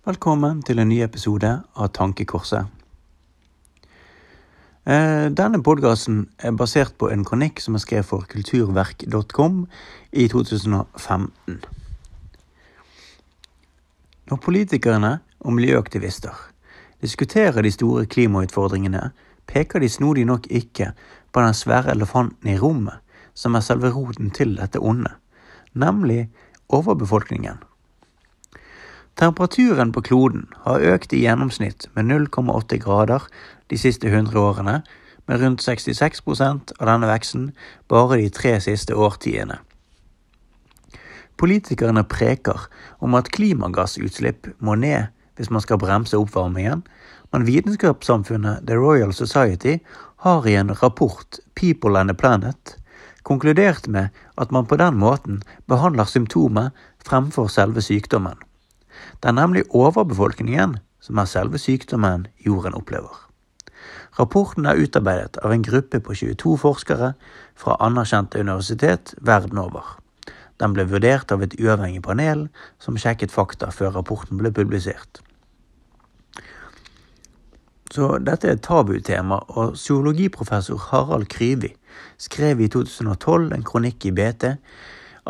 Velkommen til en ny episode av Tankekorset. Eh, denne podkasten er basert på en kronikk som er skrevet for kulturverk.com i 2015. Når politikerne og miljøaktivister diskuterer de store klimautfordringene, peker de snodig nok ikke på den svære elefanten i rommet, som er selve roten til dette onde, nemlig overbefolkningen. Temperaturen på kloden har økt i gjennomsnitt med 0,8 grader de siste 100 årene, med rundt 66% av denne veksten bare de tre siste årtiene. Politikerne preker om at klimagassutslipp må ned hvis man skal bremse oppvarmingen, men vitenskapssamfunnet The Royal Society har i en rapport People and the Planet konkludert med at man på den måten behandler symptomet fremfor selve sykdommen. Det er nemlig overbefolkningen som er selve sykdommen jorden opplever. Rapporten er utarbeidet av en gruppe på 22 forskere fra anerkjente universitet verden over. Den ble vurdert av et uavhengig panel som sjekket fakta før rapporten ble publisert. Så dette er et tabutema, og zoologiprofessor Harald Kryvi skrev i 2012 en kronikk i BT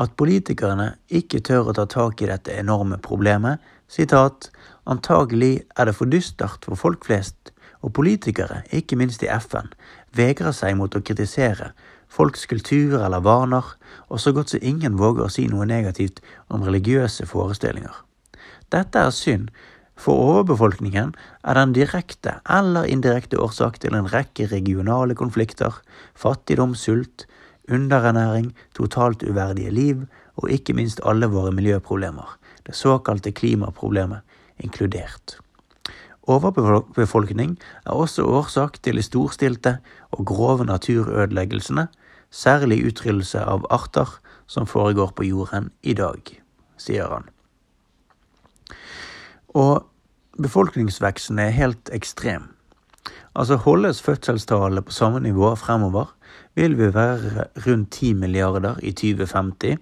at politikerne ikke tør å ta tak i dette enorme problemet. Sitat, antagelig er det for dystert for folk flest, og politikere, ikke minst i FN, vegrer seg mot å kritisere folks kultur eller vaner, og så godt som ingen våger å si noe negativt om religiøse forestillinger. Dette er synd, for overbefolkningen er den direkte eller indirekte årsak til en rekke regionale konflikter, fattigdom, sult, underernæring, totalt uverdige liv og ikke minst alle våre miljøproblemer, det såkalte klimaproblemet inkludert. Overbefolkning er også årsak til de storstilte og grove naturødeleggelsene, særlig utryddelse av arter som foregår på jorden i dag, sier han. Og befolkningsveksten er helt ekstrem. Altså Holdes fødselstallet på samme nivå fremover, vil vi være rundt 10 milliarder i 2050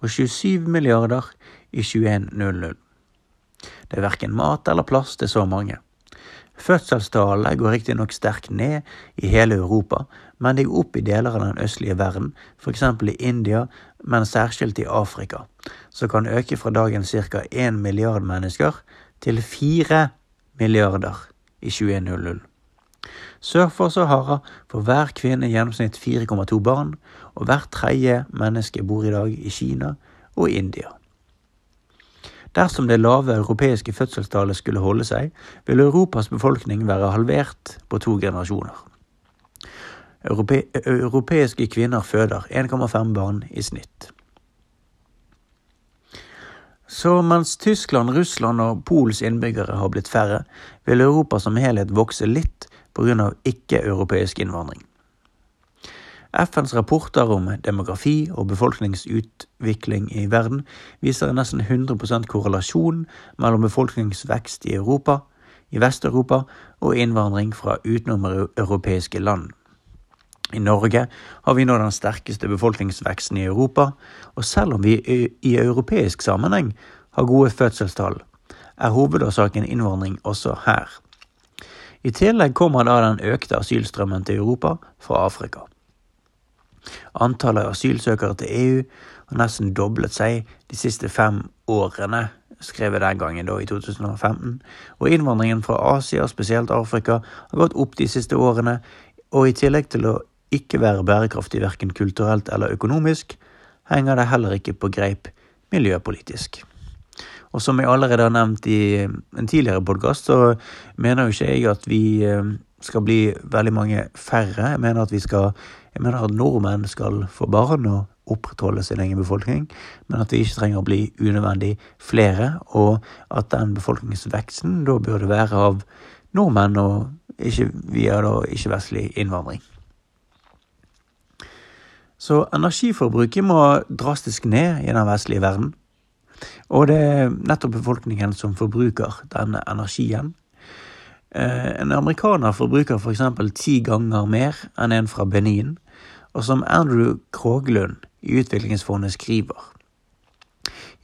og 27 milliarder i 2100. Det er verken mat eller plass til så mange. Fødselstallet går riktignok sterkt ned i hele Europa, men det går opp i deler av den østlige verden, f.eks. i India, men særskilt i Afrika, som kan øke fra dagens ca. 1 milliard mennesker til 4 milliarder i 2100. Sør for Sahara får hver kvinne i gjennomsnitt 4,2 barn, og hvert tredje menneske bor i dag i Kina og India. Dersom det lave europeiske fødselstallet skulle holde seg, vil Europas befolkning være halvert på to generasjoner. Europe europeiske kvinner føder 1,5 barn i snitt. Så mens Tyskland, Russland og Pols innbyggere har blitt færre, vil Europa som helhet vokse litt pga. ikke-europeisk innvandring. FNs rapporter om demografi og befolkningsutvikling i verden viser en nesten 100% korrelasjon mellom befolkningsvekst i Europa, i Vest-Europa og innvandring fra utenomeuropeiske land. I Norge har vi nå den sterkeste befolkningsveksten i Europa, og selv om vi i europeisk sammenheng har gode fødselstall, er hovedårsaken innvandring også her. I tillegg kommer da den økte asylstrømmen til Europa fra Afrika. Antallet asylsøkere til EU har nesten doblet seg de siste fem årene, skrevet den gangen da i 2015, og innvandringen fra Asia, spesielt Afrika, har gått opp de siste årene, og i tillegg til å ikke være bærekraftig verken kulturelt eller økonomisk, henger det heller ikke på greip miljøpolitisk. Og som jeg allerede har nevnt i en tidligere podkast, så mener jo ikke jeg at vi eh, skal bli veldig mange færre. Jeg mener at vi skal jeg mener at nordmenn skal få barn og opprettholde sin egen befolkning, men at vi ikke trenger å bli unødvendig flere, og at den befolkningsveksten da burde være av nordmenn og ikke via da ikke-vestlig innvandring. Så energiforbruket må drastisk ned i den vestlige verden. Og det er nettopp befolkningen som forbruker denne energien. Eh, en amerikaner forbruker f.eks. For ti ganger mer enn en fra Benin, og som Andrew Kroglund i Utviklingsfondet skriver.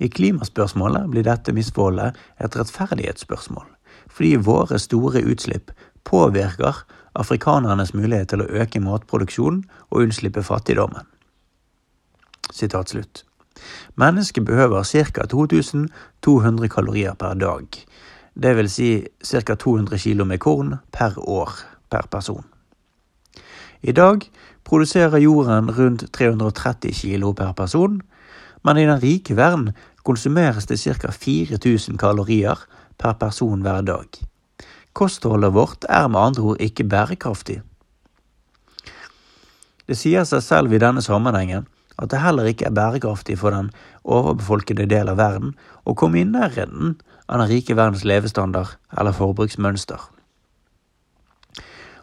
I klimaspørsmålet blir dette misforholdet et rettferdighetsspørsmål, fordi våre store utslipp påvirker afrikanernes mulighet til å øke matproduksjonen og unnslippe fattigdommen. Sitat slutt. Mennesket behøver ca. 2200 kalorier per dag, det vil si ca. 200 kg med korn per år per person. I dag produserer jorden rundt 330 kg per person, men i den rike verden konsumeres det ca. 4000 kalorier per person hver dag. Kostholdet vårt er med andre ord ikke bærekraftig. Det sier seg selv i denne sammenhengen at det heller ikke er bærekraftig for den overbefolkede del av verden å komme i nærheten av den rike verdens levestandard eller forbruksmønster.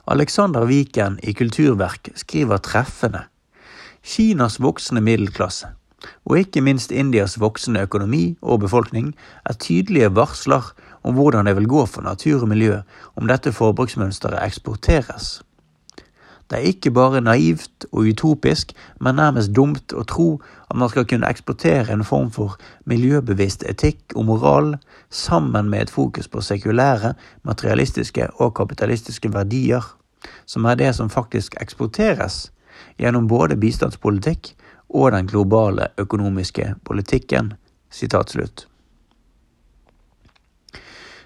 Alexander Viken i Kulturverk skriver treffende Kinas voksende middelklasse, og ikke minst Indias voksende økonomi og befolkning, er tydelige varsler om hvordan det vil gå for natur og miljø om dette forbruksmønsteret eksporteres. Det er ikke bare naivt og utopisk, men nærmest dumt å tro at man skal kunne eksportere en form for miljøbevisst etikk og moral sammen med et fokus på sekulære, materialistiske og kapitalistiske verdier, som er det som faktisk eksporteres gjennom både bistandspolitikk og den globale økonomiske politikken. Sitat.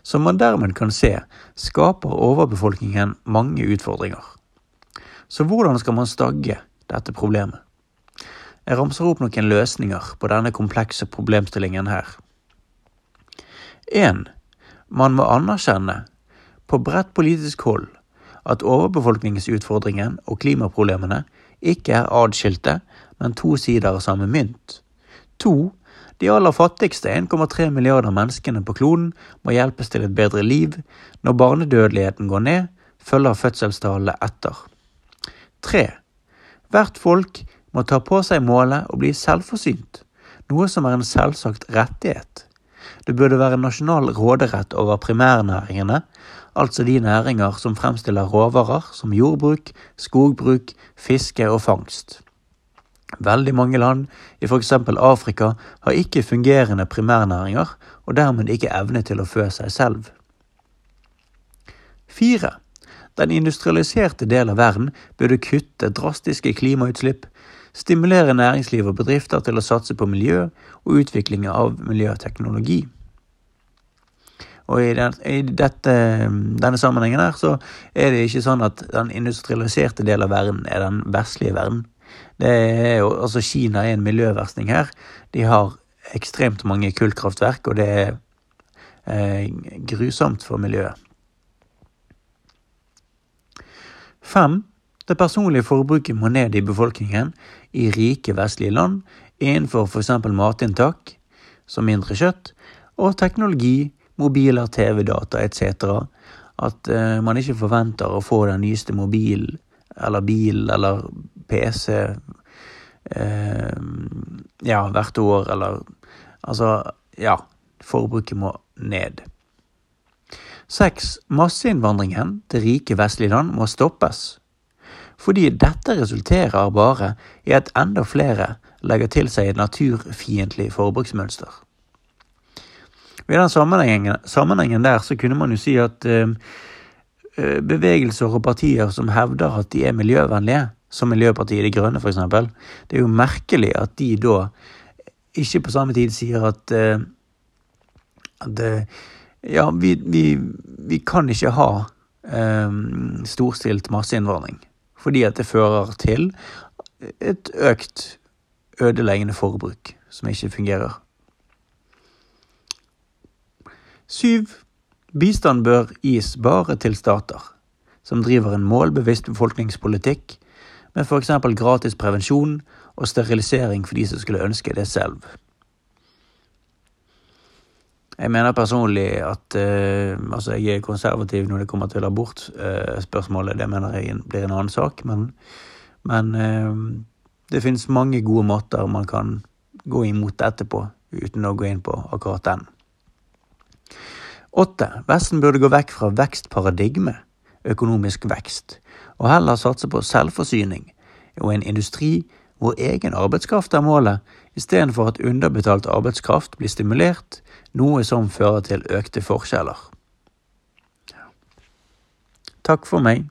Som man dermed kan se, skaper overbefolkningen mange utfordringer. Så hvordan skal man stagge dette problemet? Jeg ramser opp noen løsninger på denne komplekse problemstillingen her. 1. Man må anerkjenne, på bredt politisk hold, at overbefolkningsutfordringen og klimaproblemene ikke er adskilte, men to sider av samme mynt. 2. De aller fattigste 1,3 milliarder menneskene på kloden må hjelpes til et bedre liv. Når barnedødeligheten går ned, følger fødselstallene etter. 3. Hvert folk må ta på seg målet å bli selvforsynt, noe som er en selvsagt rettighet. Det burde være nasjonal råderett over primærnæringene, altså de næringer som fremstiller råvarer som jordbruk, skogbruk, fiske og fangst. Veldig mange land, i f.eks. Afrika, har ikke fungerende primærnæringer og dermed ikke evne til å fø seg selv. 4. Den industrialiserte del av verden burde kutte drastiske klimautslipp, stimulere næringsliv og bedrifter til å satse på miljø og utvikling av miljøteknologi. Og i, den, i dette, denne sammenhengen her så er det ikke sånn at den industrialiserte del av verden er den vestlige verden. Det er jo, altså Kina er en miljøversting her. De har ekstremt mange kullkraftverk, og det er eh, grusomt for miljøet. Fem. Det personlige forbruket må ned i befolkningen i rike vestlige land innenfor f.eks. matinntak, som mindre kjøtt, og teknologi, mobiler, TV-data etc. At eh, man ikke forventer å få den nyeste mobilen eller bil eller PC eh, ja, hvert år, eller Altså, ja. Forbruket må ned. Seks. Masseinnvandringen til rike vestlige land må stoppes. Fordi dette resulterer bare i at enda flere legger til seg et naturfiendtlig forbruksmønster. I den sammenhengen, sammenhengen, der så kunne man jo si at uh, bevegelser og partier som hevder at de er miljøvennlige, som Miljøpartiet De Grønne f.eks., det er jo merkelig at de da ikke på samme tid sier at, uh, at uh, ja, vi, vi, vi kan ikke ha um, storstilt masseinnvandring. Fordi at det fører til et økt ødeleggende forbruk som ikke fungerer. Syv. Bistand bør gis bare til stater som driver en målbevisst befolkningspolitikk med f.eks. gratis prevensjon og sterilisering for de som skulle ønske det selv. Jeg mener personlig at uh, altså jeg er konservativ når det kommer til abortspørsmålet. Uh, det mener jeg blir en annen sak. Men, men uh, det finnes mange gode måter man kan gå imot dette på, uten å gå inn på akkurat den. Åtte. Vesten burde gå vekk fra vekstparadigme, økonomisk vekst, og heller satse på selvforsyning og en industri Vår egen arbeidskraft er målet, istedenfor at underbetalt arbeidskraft blir stimulert, noe som fører til økte forskjeller. Takk for meg.